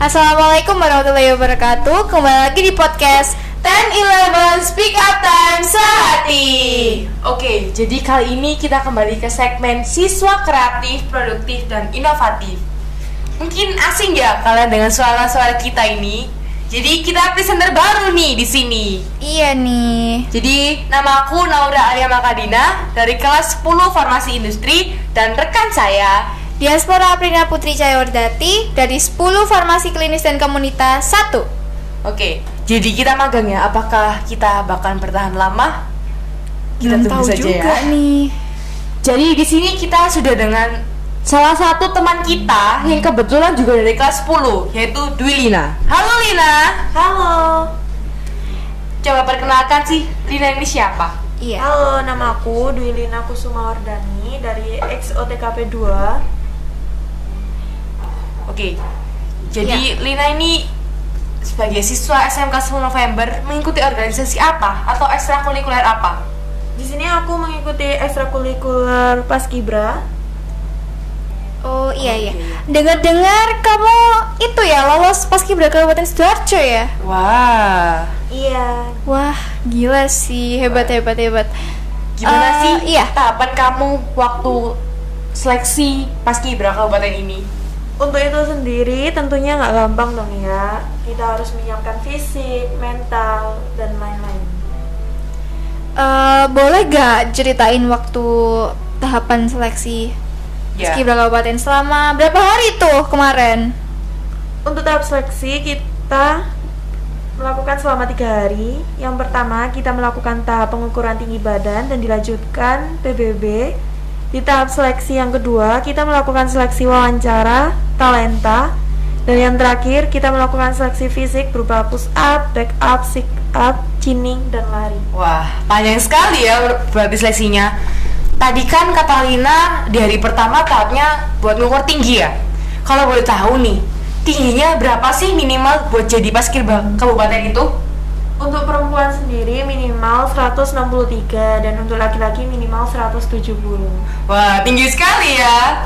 Assalamualaikum warahmatullahi wabarakatuh Kembali lagi di podcast 10-11 Speak Up Time Sehati Oke, jadi kali ini kita kembali ke segmen siswa kreatif, produktif, dan inovatif. Mungkin asing ya kalian dengan suara-suara kita ini. Jadi kita presenter baru nih di sini. Iya nih Jadi nama aku Naura Arya Makadina dari kelas 10 Farmasi Industri dan rekan saya Diaspora Aprina Putri Cahyawardati Dari 10 Farmasi Klinis dan Komunitas 1 Oke, jadi kita magang ya. Apakah kita bakal bertahan lama? Kita Belum tunggu tahu saja juga ya. nih Jadi di sini kita sudah dengan salah satu teman kita yang kebetulan juga dari kelas 10 yaitu Dwi Lina. Halo Lina. Halo, Coba perkenalkan sih Lina ini siapa? Iya halo nama aku Dwi Lina Kusuma Wardani dari XOTKP 2 Oke. Jadi Lina ini sebagai siswa SMK 10 November mengikuti organisasi apa atau ekstrakurikuler apa? Di sini aku mengikuti ekstrakurikuler Paskibra Oh iya iya Dengar-dengar kamu itu ya lolos paskibra Kabupaten Sidoarjo ya Wah. Iya, Wah gila sih hebat hebat hebat Gimana Eh, sih iya. tahapan kamu waktu seleksi Paskibra Kabupaten ini? Untuk itu sendiri tentunya nggak gampang dong ya Kita harus menyiapkan fisik, mental, dan lain-lain Eh, Boleh gak ceritain waktu tahapan seleksi Ya. Paskibra Kabupaten selama berapa hari tuh kemarin? Untuk tahap seleksi kita melakukan selama tiga hari Yang pertama kita melakukan tahap pengukuran tinggi badan dan dilanjutkan PBB Di tahap seleksi yang kedua kita melakukan seleksi wawancara, talenta Dan yang terakhir kita melakukan seleksi fisik berupa push up, back up, sit up, chinning, dan lari Wah, panjang sekali ya ber- berarti seleksinya. Tadi kan kata Lina di hari pertama tahapnya buat ngukur tinggi ya. Kalau boleh tahu nih, tingginya berapa sih minimal buat jadi paskibra kabupaten itu? Untuk perempuan sendiri minimal 163 dan untuk laki-laki minimal 170 Wah, tinggi sekali ya.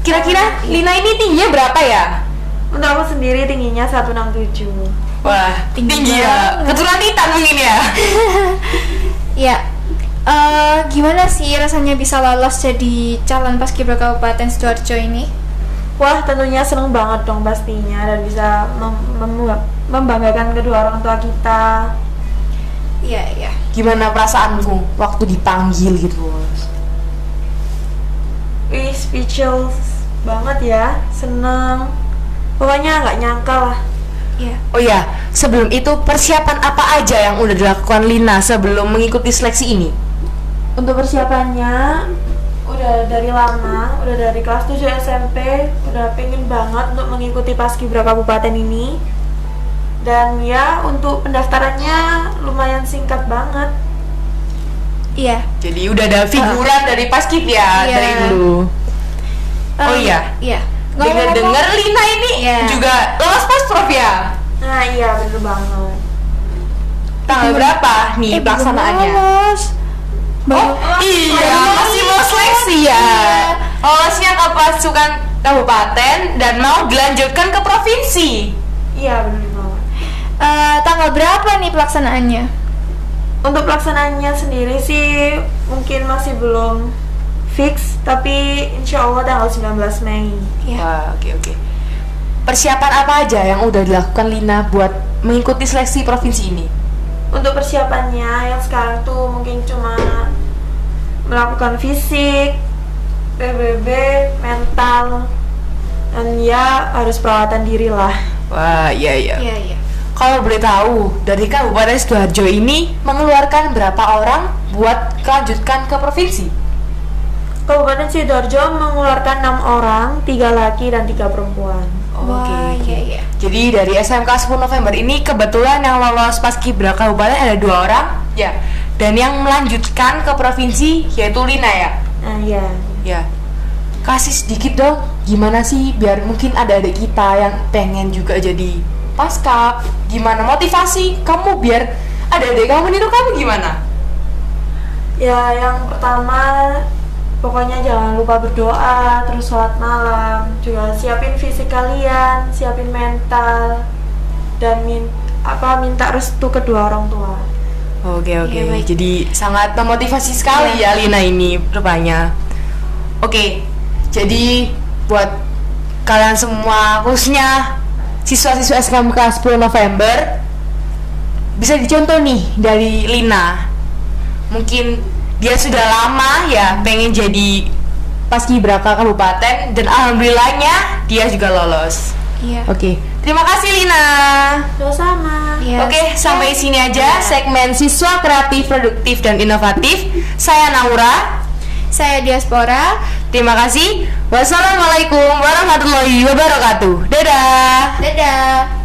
Kira-kira Lina ini tingginya berapa ya? Untuk aku sendiri tingginya 167 Wah, Tinggi tinggi, ya. Keturunan Titan mungkin ya. Ya, eh, gimana sih rasanya bisa lolos jadi calon paskibra Kabupaten Sidoarjo ini? Wah tentunya seneng banget dong pastinya dan bisa mem- mem- membanggakan kedua orang tua kita Iya, iya. Gimana perasaanmu waktu dipanggil gitu? Wih speechless banget ya, seneng Pokoknya nggak nyangka lah Iya. Oh ya, sebelum itu persiapan apa aja yang udah dilakukan Lina sebelum mengikuti seleksi ini? Untuk persiapannya udah dari lama, udah dari kelas 7 SMP Udah pengen banget untuk mengikuti Paskibra Kabupaten ini Dan ya untuk pendaftarannya lumayan singkat banget Iya. Jadi udah ada figuran dari Paskib ya Iya. dari dulu. Oh Eh, iya. Iya. Dengar-dengar Lina ini Iya. juga lolos Pasprov ya. Nah iya bener banget Tanggal berapa nih Eh, pelaksanaannya? lolos. Baru, Oh, iya, baru masih mau seleksi ya. Lolosnya ke pasukan kabupaten dan mau dilanjutkan ke provinsi. Iya banget Eh, tanggal berapa nih pelaksanaannya? Untuk pelaksanaannya sendiri sih mungkin masih belum fix, tapi insya Allah tanggal 19 Mei. Iya. Wah, oke oke. Persiapan apa aja yang udah dilakukan Lina buat mengikuti seleksi provinsi ini? Untuk persiapannya yang sekarang tuh mungkin cuma melakukan fisik, PBB, mental, dan ya harus perawatan diri lah. Wah, iya iya. Iya, iya. Kalau boleh tahu, dari Kabupaten Sidoarjo ini mengeluarkan berapa orang buat kelanjutkan ke provinsi? Kabupaten Sidoarjo mengeluarkan enam orang, tiga laki dan tiga perempuan. Oke, oke. iya, iya. Jadi dari SMK 10 November ini kebetulan yang lolos Paskibra Kabupaten ada dua orang, ya. Dan yang melanjutkan ke provinsi yaitu Lina ya. Nah ya, Ya. Kasih sedikit dong, gimana sih biar mungkin ada adik kita yang pengen juga jadi paska. Gimana motivasi kamu biar ada adik kamu itu kamu gimana? ya yang pertama pokoknya jangan lupa berdoa terus sholat malam juga siapin fisik kalian siapin mental dan min apa minta restu kedua orang tua Oke oke, baik. jadi sangat memotivasi sekali Iya. ya Lina ini rupanya. Oke, jadi buat kalian semua khususnya siswa-siswa SKMK 10 November bisa dicontoh nih dari Lina. Mungkin dia sudah lama ya pengen jadi paskibraka kabupaten dan alhamdulillahnya dia juga lolos. Iya. Oke, terima kasih Lina. sama Iya. Oke, sampai sini aja segmen siswa kreatif, produktif, dan inovatif. Saya Naura. Saya diaspora. Terima kasih. Wassalamualaikum warahmatullahi wabarakatuh. Dadah. Dadah.